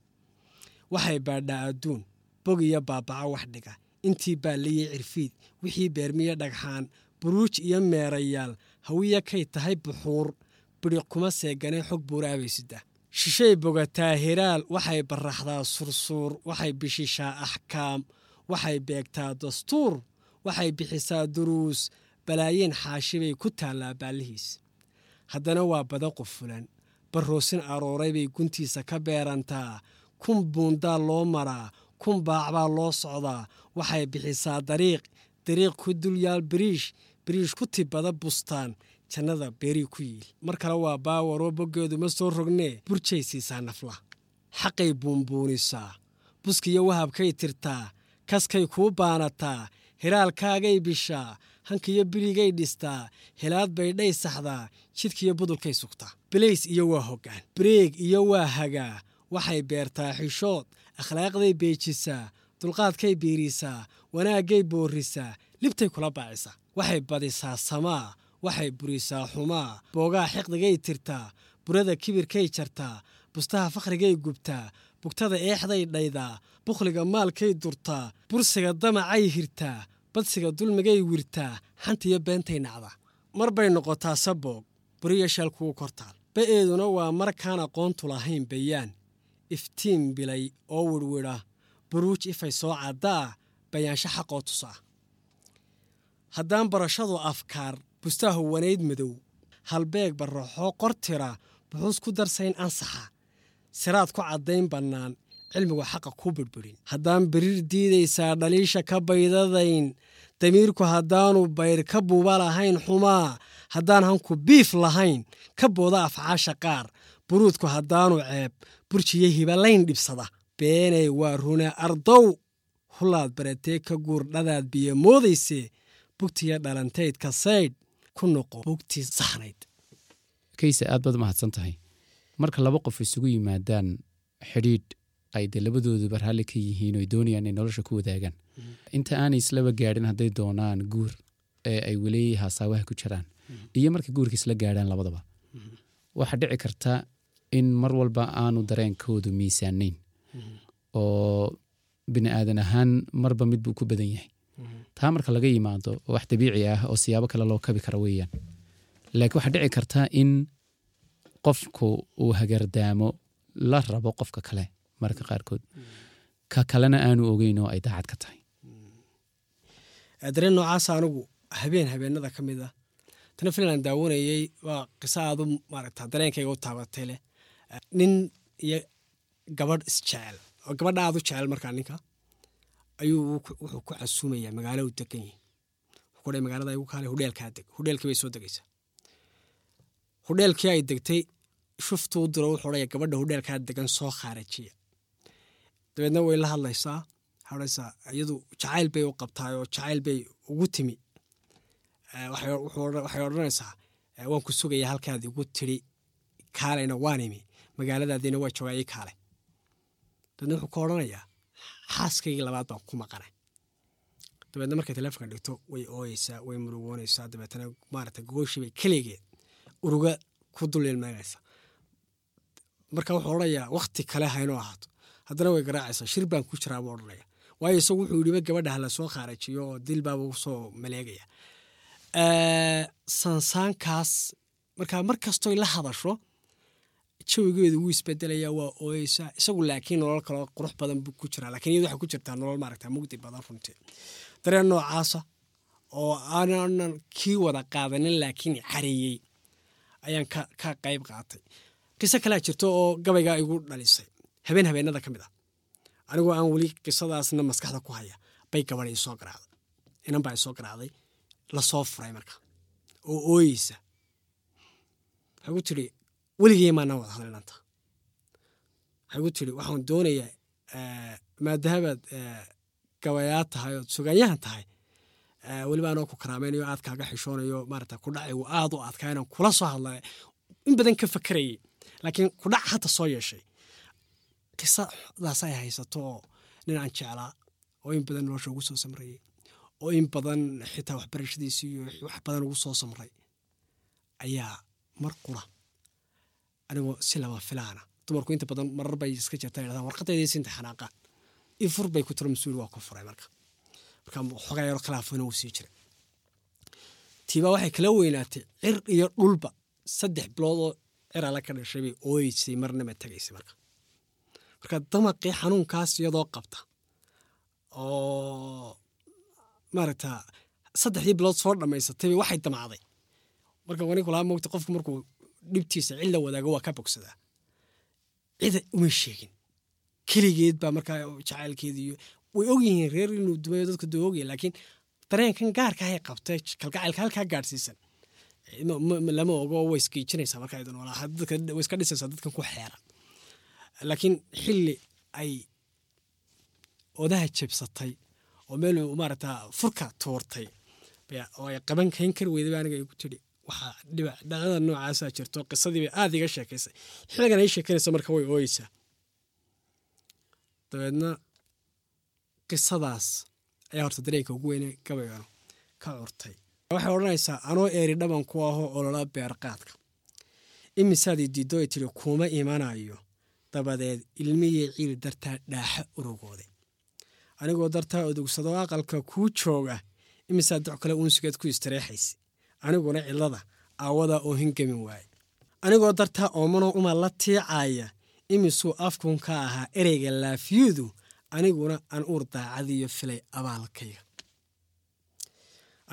Waxay baadhaa adduun bog iyo baabaca wax dhiga. Intii baalliyey cirfiid wixii beermiye dhagxaan buruuj iyo meerayaal hawiya kay tahay buxuur bidhiq kuma seeganay xog buuraabaysida shishay bogataa hiraal waxay baraxdaa sursuur waxay bishishaa axkaam waxay beegtaa dastuur waxay bixisaa duruus balaayiin xaashibay ku taallaa baallihiis. Haddana waa bada qufulan barroosin arooray bay guntiisa ka beerantaa. Kun buundaa loo maraa kun baacbaa loo socdaa. Waxay bixisaa dariiq dariiq ku dulyaal biriish biriish ku tibada bustaan. Jannada beerii ku yiil. Mar kale waa baawaroo boggeedu ma soo rognee. Burjay siisaa nafla. Xaqay buunbuunisaa. Buskiyo wahabkay tirtaa. Kaskay kuu baanataa. Hiraalkaagay bishaa hankiyo biligay dhistaa hilaad bay dhay saxdaa jidkiyo budulkay sugtaa bilays iyo waa hoggaan bareeg iyo waa hagaa waxay beertaa xishood akhlaaqday beejisaa dulqaadkay biirisaa wanaaggay boorrisaa libtay kula baacisaa waxay badisaa samaa waxay burisaa xumaa. Boogaa xiqdigay tirtaa burada kibirkay jartaa bustaha fakhrigay gubtaa bugtada eexday dhaydaa bukhliga maalkay durtaa bursiga damacay hirtaa badsiga dulmigay wirtaa xantiyo beentay nacdaa mar bay noqotaa saboog buriya sheel kugu kortaal ba'eeduna waa markaan aqoontu lahayn bayaan iftiin bilay oo wirwidha buruuj ifay soo caddaa bayaansho xaqoo tusaa haddaan barashadu afkaar bustaahu wanayd madow. Halbeeg barraxoo qortira buxuus ku darsayn ansaxa. Siraad ku caddayn bannaan cilmigu xaqa ku birbirin haddaan biriir diidaysaa dhaliisha ka baydadayn damiirku haddaanu bayr ka buuba lahayn xumaa haddaan hanku biif lahayn ka booda afcaasha qaar buruudku haddaanu ceeb burjiyo hibalayn dhibsada. Beenay waa rune ardow hulaad baratee ka guur dhadaad biyo moodaysee bugtiyo dhalantaydka saydh ku noqo bugtii saxnayd. Kayse aad baad mahadsan tahay marka laba qof isugu yimaadaan xidhiidh ay de labadooduba raalli ka yihiin oy doonayaan inay nolosha ku wadaagaan. Inta aanay islaba gaadhin hadday doonaan guur ee ay weli haasaawaha ku jiraan iyo marka guurka isla gaadhaan labadaba. Waxaa dhici karta in mar walba aanu dareenkoodu miisaanayn. Oo bini aadan ahaan marba mid buu ku badan yahay. Taa marka laga yimaado wax dabiici ah oo siyaabo kale loo kabi kara weeyaan. Laakiin waxaa dhici karta in qofku uu hagardaamo la rabo qofka kale mararka qaarkood. Ka kalena aanu ogeyn oo ay daacad ka tahay. Dareen noocaasa anigu habeen habeenada ka mid ah. Tana finland daawanayey waa qiso aadu maaragta dareenkayga u taabatay leh. Nin iyo gabadh isjecel oo gabadha aad jecel markaa ninka ayuu wuxuu ku casuumayaa magaalo u degan yihi wuxuu magaalada igu kaale hudheelkaa deg hudheelkii bay soo degaysaa hudheelkii ay degtay shuftuu diro wuxuu odhaya gabadha hudheelkaa degan soo khaarajiya dabeedna way la hadlaysaa. Hadhaysaa iyadu jacayl bay u qabtaay oo jacayl bay ugu timi. Waxay odhanaysaa waan ku sugaya halkaad igu tiri kaaleyna waan imi. Magaaladaadiina waa joogaa ii kaale. Dabeedna wuxuu ka odhanayaa xaaskaygii labaad baan ku maqanay. Dabeedna markay teleefonka dhigto way ooyeysaa way murugoonaysaa dabeetana maarata gooshii bay keligeed uruga ku dul ilmeynaysa marka wuxuu odhanayaa wakti kale haynoo ahaato haddana way garaacaysaa. Shir baan ku jiraa buu odhanaya. Waayo isagu wuxuu yidhiba gabadha hala soo khaarajiyo oo dil baaba u soo maleegaya. Sansaankaas markaa mar kastoy la hadasho jawigeedu wuu isbedelaya waa ooyeysaa isagu laakiin nolol kaloo qurux badan buu ku jiraa. Lakin iyadu waxay ku jirtaa nolol maaragta mugdi badan runtii. Dareen noocaasa oo aanan kii wada qaadanin laakiin careeyey ayaan ka qayb qaatay. Qiso kalea jirto oo gabaygaa igu dhalisay habeen habeenada ka mid ah. Anigoo aan weli qisadaasna maskaxda ku haya bay gabadha isoo garaacday. Inan baa isoo garaacday la soo furay marka. Oo ooyeysa. Waxay gu tiri weligey maana wada hadlinanta waxay gu tiri waxaan doonayaa maadaamaad gabayaad tahay ood sugaanyahan tahay weliba anoo ku karaameynayo aad kaaga xishoonayo maarata kudhacaygu aad u adkaa inaan kula soo hadla in badan ka fakerayay laakiin kudhac hadda soo yeeshay qisadaas ay haysato oo nin aan jeclaa oo in badan nolosha ugu soo samrayay oo in badan xitaa waxbarashadiisii iyo wax badan ugu soo samray ayaa mar qura. Anigoo si lama filaana dumarku inta badan marar bay iska jirta yidhahdaan warqadaydiisi inta xanaaqaan in fur bay ku tiro mas'uul waa ku furay marka. Marka xogaa yaro khilaafona wuu sii jiray. Tiibaa waxay kala weynaatay cir iyo dhulba saddex biloodoo cir alla ka dhashay bay ooyeysay marnama tegaysay marka marka damaqii xanuunkaas iyadoo qabta. Oo maaragta saddexdii bilood soo dhammaysatayba waxay damacday. Marka wani kulaa mogta qofku markuu dhibtiisa cilla wadaago waa ka bogsadaa. Cida uma sheegin. Keligeed baa markaa jacaylkeedi iyo way ogyihiin reer inuu dumayo dadka doo ogyahin laakiin dareenkan gaarka hay qabtay kalgacaylka halkaa gaadhsiisan ma- lama ogo way isgiijinaysaa marka aydan walaa dadka way iska dhisaysaa dadkan ku xeeran laakiin xilli ay odaha jebsatay oo meel maarata furka tuurtay oo ay qaban kayn kari weyday baa aniga igu tidhi waxaa dhibac dhaqada noocaasaa jirto qisadiiba aada iga sheekaysay. Xilligan ay sheekanaysa marka way ooyeysaa dabeedna qisadaas ayaa horta dareenka ugu weyne gabaygan ka curtay. Waxay odhanaysaa anoo eeri dhaban ku ahoo olola beerqaadka imisaadii diiddo ay tidhi kuma imanayo dabadeed ilmihii ciil dartaa dhaaxa urugooday. Anigoo dartaa odugsado aqalka kuu jooga imisaa doc kale uunsigeed ku istareexaysa aniguna cidlada aawadaa oo hingamin waaye anigoo dartaa oomanoo uma la tiicaya imisuu afkun ka ahaa ereyga laafiyudu aniguna aan uur daacadiyo filay abaalkayga.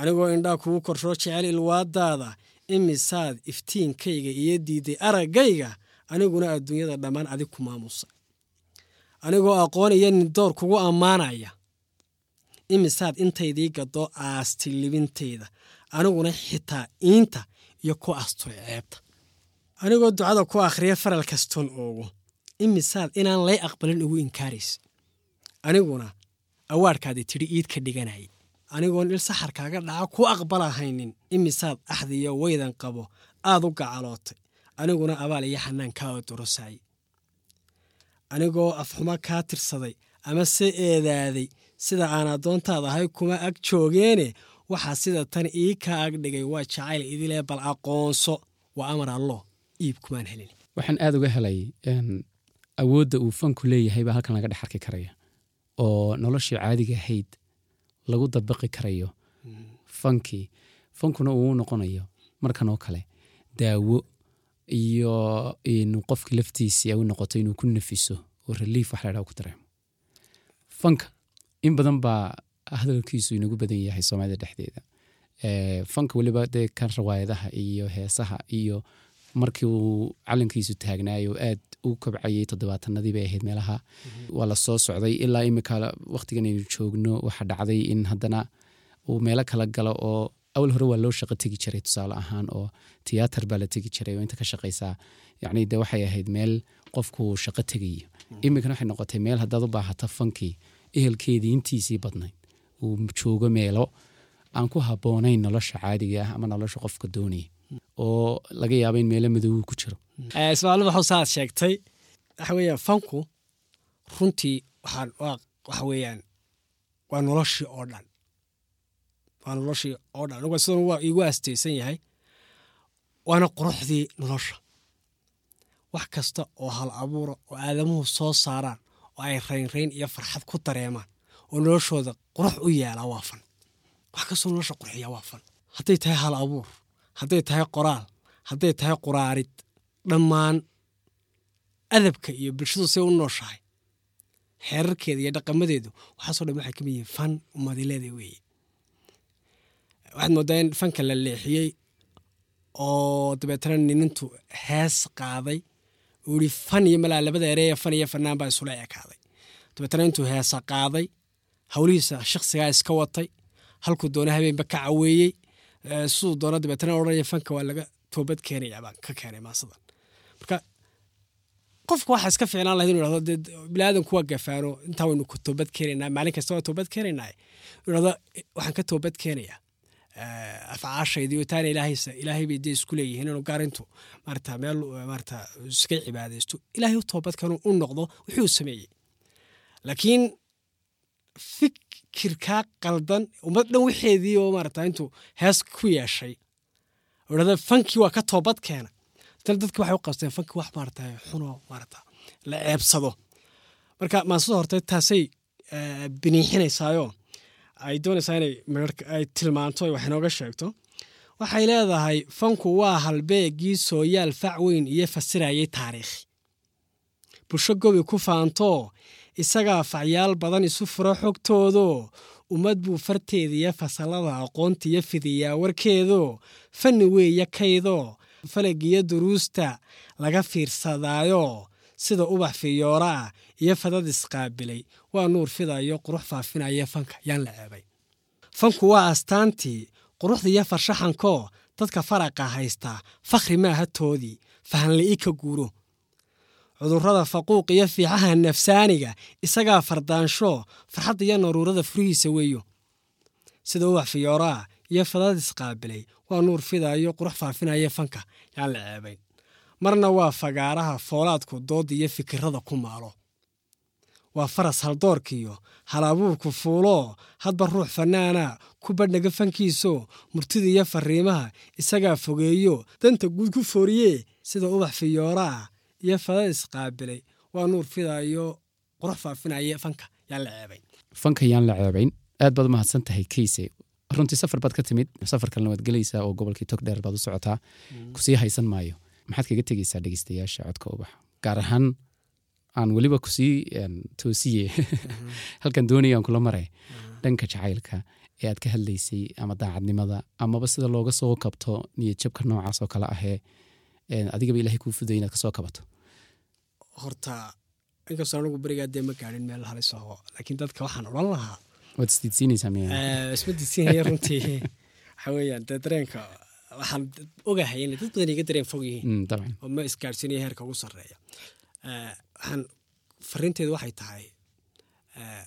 Anigoo indhaa kugu korshoo jecel ilwaadaada imisaad iftiinkayga iyo diiday araggayga aniguna adduunyada dhammaan adig ku maamusa. Anigoo aqoon iyo nindoor kugu ammaanaya. Imisaad intaydii gadoo aasti libintayda aniguna xitaa iinta iyo ku asturay ceebta. Anigoo ducada ku akhriya faral kastoon oogo imisaad inaan lay aqbalin ugu inkaaraysa aniguna awaadhkaadi tidhi iid ka dhiganayay. Anigoon il saxarkaaga dhaca ku aqbalahaynin imisaad axdiyo weydan qabo aad u gacalootay aniguna abaal iyo xanaan kaa odorosayay anigoo afxumo kaa tirsaday ama se eedaaday sida aan addoontaad ahay kuma ag joogeene waxaa sida tan ii kaa ag dhigay waa jacayl idilee bal aqoonso waa amar allo iib kumaan helin. Waxaan aada uga helay awoodda uu fanku leeyahay baa halkan laga dhex arki karaya oo noloshii caadiga ahayd lagu dabaqi karayo fankii fankuna uu noqonayo markan oo kale daawo iyo in qofki laftiisii ay u noqoto inuu ku nafiso oo relief wax ladhaa ku dareemo. Fanka in badan baa hadalkiisu inagu badan yahay soomaalida dhexdeeda. Fanka weliba dee kan rawaayadaha iyo heesaha iyo markii uu calankiisu taagnaayo aad u kobcayay toddobaatanadii bay ahayd meelaha waa la soo socday ilaa imika waqtigan aynu joogno waxaa dhacday in haddana uu meelo kala galo oo awal hore waa loo shaqo tegi jiray tusaale ahaan oo tiyaatar baa la tegi jiray oo inta ka shaqaysaa yacni de waxay ahayd meel qofku shaqo tegayo imikana waxay noqotay meel haddaad u baahato fankii ehelkeedii intiisii badnayd uu joogo meelo aan ku habboonayn nolosha caadiga ah ama nolosha qofka doonaya oo laga yaabo in meelo madoobu ku jiro ismaaciil waxuu saaad sheegtay waxa weeyaan fanku runtii waxaan waa waxa weeyaan waa noloshii oo dhan waa noloshii oo dhan anigu sidan waa iigu aastaysan yahay waana quruxdii nolosha. Wax kasta oo hal abuura oo aadamuhu soo saaraan oo ay raynrayn iyo farxad ku dareemaan oo noloshooda qurux u yeelaa waa fan. Wax kastoo nolosha qurxiya waa fan. Hadday tahay hal abuur hadday tahay qoraal hadday tahay quraarid dhammaan adabka iyo bulshadu say u nooshahay. Xeerarkeeda iyo dhaqamadeedu waxaasoo dhan waxay ka mid yihiin fan umadileeda weeye waxaad moodaa in fanka la leexiyey oo dabeetana ninintu hees qaaday. Uu yihi fan iyo malaa labada ereeya fan iyo fanaan baa isula ekaaday. Dabeetana intuu heesa qaaday howlihiisa shaksigaa iska watay. Halkuu doona habeenba ka caweeyey. Siduu doona dabeetana odhanaya fanka waa laga toobad keenaya ka keenay maasadan marka qofka waxaa iska fiicnaan lahayd inuu ihahdo dee biniaadanku waa gafaano. Intaa waynu toobad keenaynaa? Maalin kasta waa toobad keenaynaa inuu ihahdo waxaan ka toobad keenayaa eh, afcaashayda iyo taana ilaahaysa ilaahay bay dee isku leeyihiin inuu gaarintu maarata meel maarata iska cibaadaysto ilaahay u toobadkanu u noqdo wuxuu sameeyey laakiin fikirkaa qaldan ummad dhan waxeedii oo maarata intuu hees ku yeeshay oo idhahda fankii waa ka toobad keena dal dadki waxay u qabsteen fankii wax maarata xunoo maarata la ceebsado marka maasada horte taasay biniixinaysaayo ay doonaysaa inay ay tilmaanto wax inooga sheegto waxay leedahay fanku waa halbeegii sooyaal fac weyn iyo fasirayay taariikh bulsho gobi ku faanto isagaa facyaal badan isu furo xogtoodo ummad buu farteeda iyo fasalada aqoonta iyo fidiyaa warkeedo fanni weeye kaydo falagiyo duruusta laga fiirsadaayo sida ubax fiyoora ah iyo fadad isqaabilay waa nuur fidayo qurux faafinaya fanka yaan la ceebay fanku waa astaantii quruxda iyo farshaxankoo dadka faraqa haystaa fakhri maaha toodii fahanli'i ka guuro. Cudurrada faquuq iyo fiixaha nafsaaniga isagaa fardaansho farxadda iyo naruurada furihiisa weeyo. Sida uwax fiyooraa iyo fadad isqaabilay waa nuur fidaayo qurux faafinaya fanka yaan la ceebayn marna waa fagaaraha foolaadku doodda iyo fikirada ku maalo. Waa faras haldoorkiyo halabuurku fuuloo hadba ruux fannaana ku badhnaga fankiiso murtida iyo fariimaha isagaa fogeeyo danta guud ku fooriye sida ubax fiyooraa iyo fadad isqaabilay. Waa nuur fidaayo qurux faafinaya fanka yaan la ceebayn. Fanka yaan la ceebayn aad baad umahadsan tahay kayse. Runtii safar baad ka timid safar kalena waad gelaysaa oo gobolkii togdheer baad u socotaa. Kusii haysan maayo maxaad kaga tegeysaa dhegeystayaasha codka ubaxa gaar ahaan aan weliba ku sii toosiye. Halkan doonayaan kula maray. Dhanka jacaylka ee aad ka hadlaysay ama daacadnimada amaba sida looga soo kabto niyadjabka noocaas oo kale ahee adigaba ilahay kuu fuday inaad ka soo kabato. Horta inkastoo anigu berigaa dee ma gaadhin meel halis aho laakiin dadka waxaan odhan lahaa. Waad isdiidsiinaysaa miya isma diidsiinaya runtii. Waxa weeyaan dee dareenka waxaan ogahay inay dad badan iga dareen fog yihiin. Mm, oo ma isgaadhsiinaya heerka ugu sarreeya. Waxaan fariinteedu waxay tahay eh,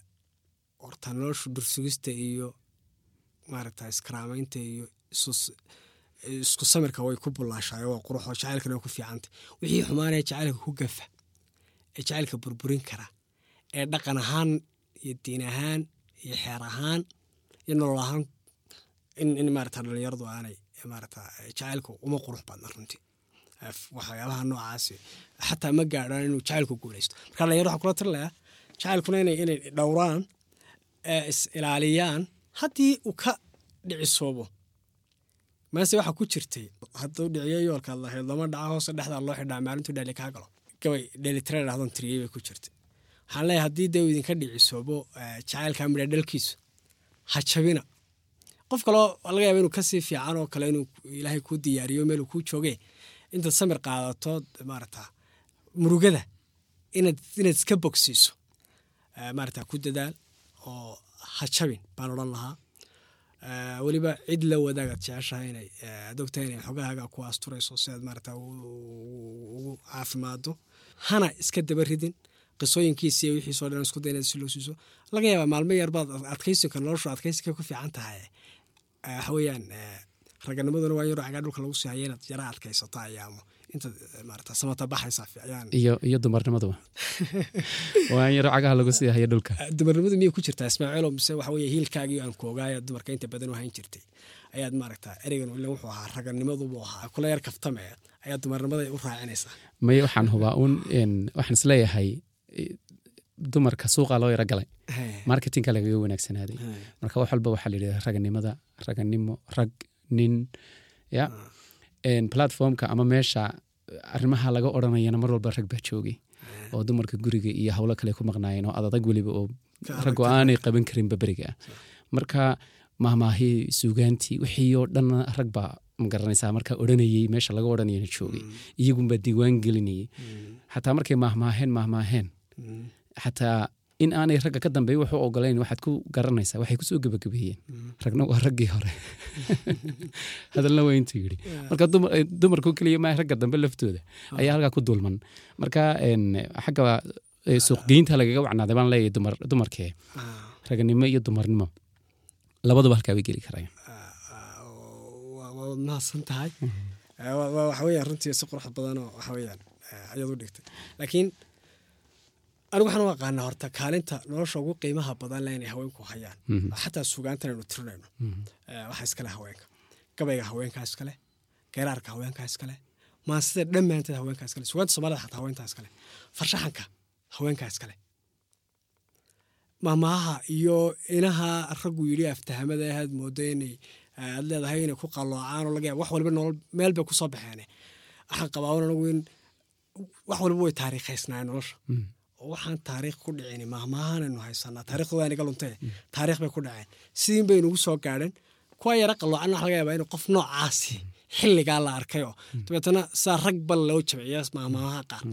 horta noloshu dursugista iyo maaragta iskaraamaynta iyo isku samirka way ku bullaashaayo waa qurux oo jacaylkana way ku fiicanta. Wixii xumaanaya jacaylka ku gafa ee jacaylka burburin kara ee dhaqan ahaan iyo diin ahaan iyo xeer ahaan iyo nolol ahaan in, in maarata dhalinyaradu aanay maarata jacaylku uma qurux badna runtii. Waxyaabaha noocaasi xataa ma gaadhaan inuu jacaylku guuleysto marka dhalinyaro waxaan kula talilayaa jacaylkuna inay dhowraan ee is ilaaliyaan haddii uu ka dhicisoobo. Maase waxaa ku jirtay hadduu dhiciyo yoolkaad lahayd lama dhaca hoose dhexdaa loo xidhaa maalintuu dhali kaa galo. Gabay dhelitire dhahdan bay ku jirtay. Waxaan leeyahay haddii dee uu dhicisoobo eh, jacaylka midha ha jabina qof kaloo laga yaaba inuu ka sii fiican oo kale inuu ilaahay kuu diyaariyo meeluu kuu jooge intaad samir qaadato maarata murugada inaad iska bogsiiso maarata ku dadaal oo ha jabin baan odhan lahaa. Weliba cid la wadaagaad jeceshahay inay aad inay xogahaaga ku asturayso si aad maarata ugu caafimaado hana iska daba ridin qisooyinkiisa iyo wixiisoo dhan isku day si loo siiso. Laga yaabaa maalmo yar baad adkaysinka noloshu adkaysinka ku fiican tahay Eh, waxa weeyaan eh, raganimaduna waa yaroo cagaa dhulka lagu sii haya inaad yara adkaysato ayaamo. Intaad eh, maarata samata baxaysa ayaan iyo iyo dumarnimaduba waa in yaro cagaha lagu sii hayo dhulka dumarnimadu miyay ku jirtaa? Ismaaciilo mise waxa weeye hiilkaagii aan koogaaya dumarka inta badan u hayn jirtay. Ayaad maaragta ereygan ila wuxuu ahaa raganimadubuu ahaa kula yar kaftame ayaad dumarnimada u raacinaysaa. Maye waxaan hubaa uun waxaan is leeyahay dumarka suuqa loo yaro galay marketingka lagaga wanaagsanaaday marka wax walba waxaa la yidhahda raganimada raganimo rag nin ya. Een, platformka ama meesha arrimaha laga odranayana mar walba rag baa joogay oo dumarka guriga iyo howlo kale ku maqnaayeen oo adadag weliba oo rag aanay qaban karinba beriga. Ah marka mahmaahii suugaantii wixii oo dhan rag baa ma garanaysaa marka odhanayey meesha laga odhanayana joogay iyagunbaa diiwaan gelinayay. Xataa markay mahmaaheen mahmaaheen xataa in aanay ragga ka dambeey wuxuu ogolayn waxaad ku garanaysaa waxay ku soo gebagabeeyeen ragna waa raggii hore. Hadalna waa intuu yidhi. Marka eh, dumarku keliya maa ragga dambe laftooda. Ayaa halkaa ku dulman. Marka xagga eh, suuqgeynta lagaga wacnaaday baan leeyahay dumar dumarkee. Raganimo iyo dumarnimo. Labaduba halkaa way geli karayaan. Waad mahadsan tahay. Eh, wa- wa- waxa weeyaan runtii si qurux badanoo waxa weeyaan eh, ayaad u dhigtay. Laakiin anigu waxaan u aqaanaa horta kaalinta nolosha ugu qiimaha badan inay haweenku hayaan. Xataa sugaantan aynu tirinayno Eh, waxaa iskale haweenka. Gabayga haweenkaa iskale geeraarka haweenkaa iskale maansida dhammaanteed haweenkaa iskale sugaanta soomaalida xataa haweenkaa iskale farshaxanka haweenkaa iskale maamaaha iyo inaha raggu yidhi aftahamada ahaad moodo inay eh, aad leedahay inay ku qalloocaan oo laga yaaba wax waliba nolol meel bay ku soo baxeen waxaan qabaa un anagu in wax waliba way taariikhaysnaayeen nolosha. Oo waxaan taariikh ku dhicin maahmaahanaynu haysanaa? Taariikhdooda niga luntay taariikh bay ku dhaceen. Sidiin bay nagu soo gaadheen kuwa yara qalloocan waxa laga yaabaa in qof noocaasi xilligaa la arkay oo. Dabeetana saa rag bal loo jabciya maahmaamaha qaar.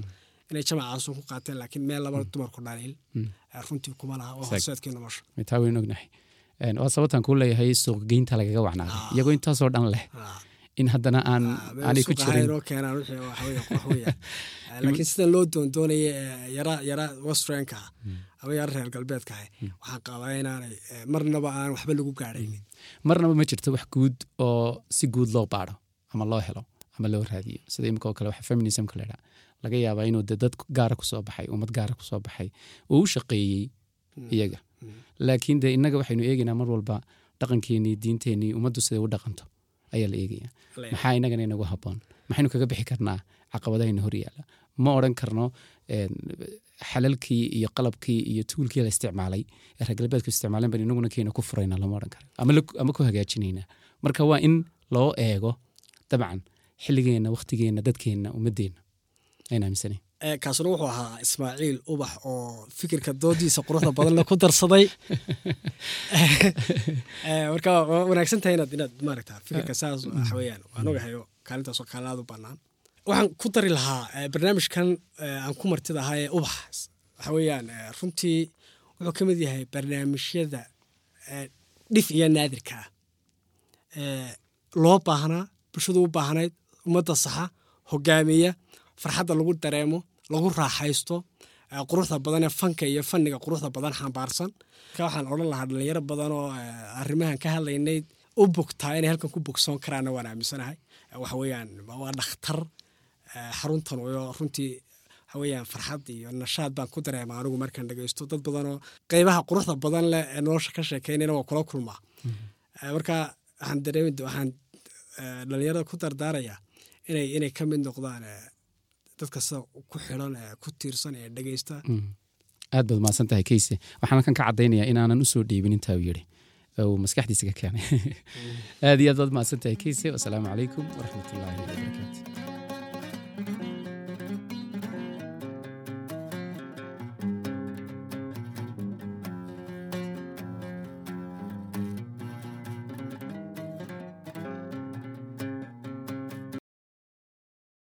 Inay jamacaasu ku qaateen laakiin meel laba dumarku dhaliil. Eh, runtii kuma laha oo horseedkii nolosha waa sababtaan kuu leeyahay suuqgeynta lagaga wacnaaday iyagoo intaasoo dhan leh. Ah, in haddana aan aanay ku jirin. noo keenaan wixii waxa weeye wax weeyaan Eh, sidan loo doondoonaya eh, yara westranka ah ama yara reer galbeedka ah waxaan qabaa inaanay eh, marnaba aan waxba lagu gaadhaynin marnaba ma jirto wax guud oo si guud loo baaro ama loo helo ama loo raadiyo. Sida imika oo kale waxa feminismka la idhaa laga yaabaa inuu de dad gaara ku soo baxay ummad gaara ku soo baxay oo u shaqeeyey iyaga. Laakiin de innaga waxaynu eegaynaa mar walba dhaqankeenii diinteenii ummaddu siday u dhaqanto ayaa la eegaya. Maxaa inagana inagu haboon maxaynu kaga bixi karnaa caqabadahayna hor yaalla ma odran karno xalalkii iyo qalabkii iyo tuulkii la isticmaalay ee reer galbeedku isticmaaleen ban inaguna keena ku furayna lama odhan karo ama, ku hagaajinayna. Marka waa in loo eego dabcan xilligeenna wakhtigeenna dadkeenna ummadeenna. Ayna aaminsanayn kaasuna wuxuu ahaa ismaaciil ubax oo fikirka doodiisa quruxda badan le ku darsaday. Eh, marka wanaagsan tahay inaad inaad maaragta fikirka saas waxa weeyaan. Waan ogahayo kaalintaasoo bannaan. Waxaan ku dari lahaa eh, barnaamijkan eh, aan ku martida ahaa ee ubax waxa eh, runtii wuxuu ka mid yahay barnaamijyada eh, dhif iyo naadirka ah. Eh, loo baahnaa bulshadu u baahnayd ummadda saxa hogaamiya farxadda lagu dareemo lagu raaxaysto quruxda badan ee fanka iyo fanniga quruxda badan xambaarsan. Marka waxaan odhan lahaa dhalinyaro badan oo arrimahan ka hadlaynay u bogtaa inay halkan ku bogsoon karaana waan aaminsanahay. Waxa weeyaan waa dhakhtar xaruntan iyo runtii waxa weeyaan farxad iyo nashaad baan ku dareema anigu markaan dhegeysto dad badan oo qeybaha quruxda badan leh ee nolosha ka sheekeynayna waa kula kulmaa. Eh, marka waxaan dareemi waxaan dhalinyarada ku dardaaraya inay inay ka mid noqdaan dadka sida ku xiran ee ku tiirsan ee dhegeysta aad baad mahadsan tahay keyse waxaan halkan ka caddaynayaa inaanan u soo dhiibin intaa uu yidhi. Uu maskaxdiisa ka keenay. Aad iyo aad baad mahadsan tahay keyse wasalaamu calaykum waraxmatullaahi wabarakaatu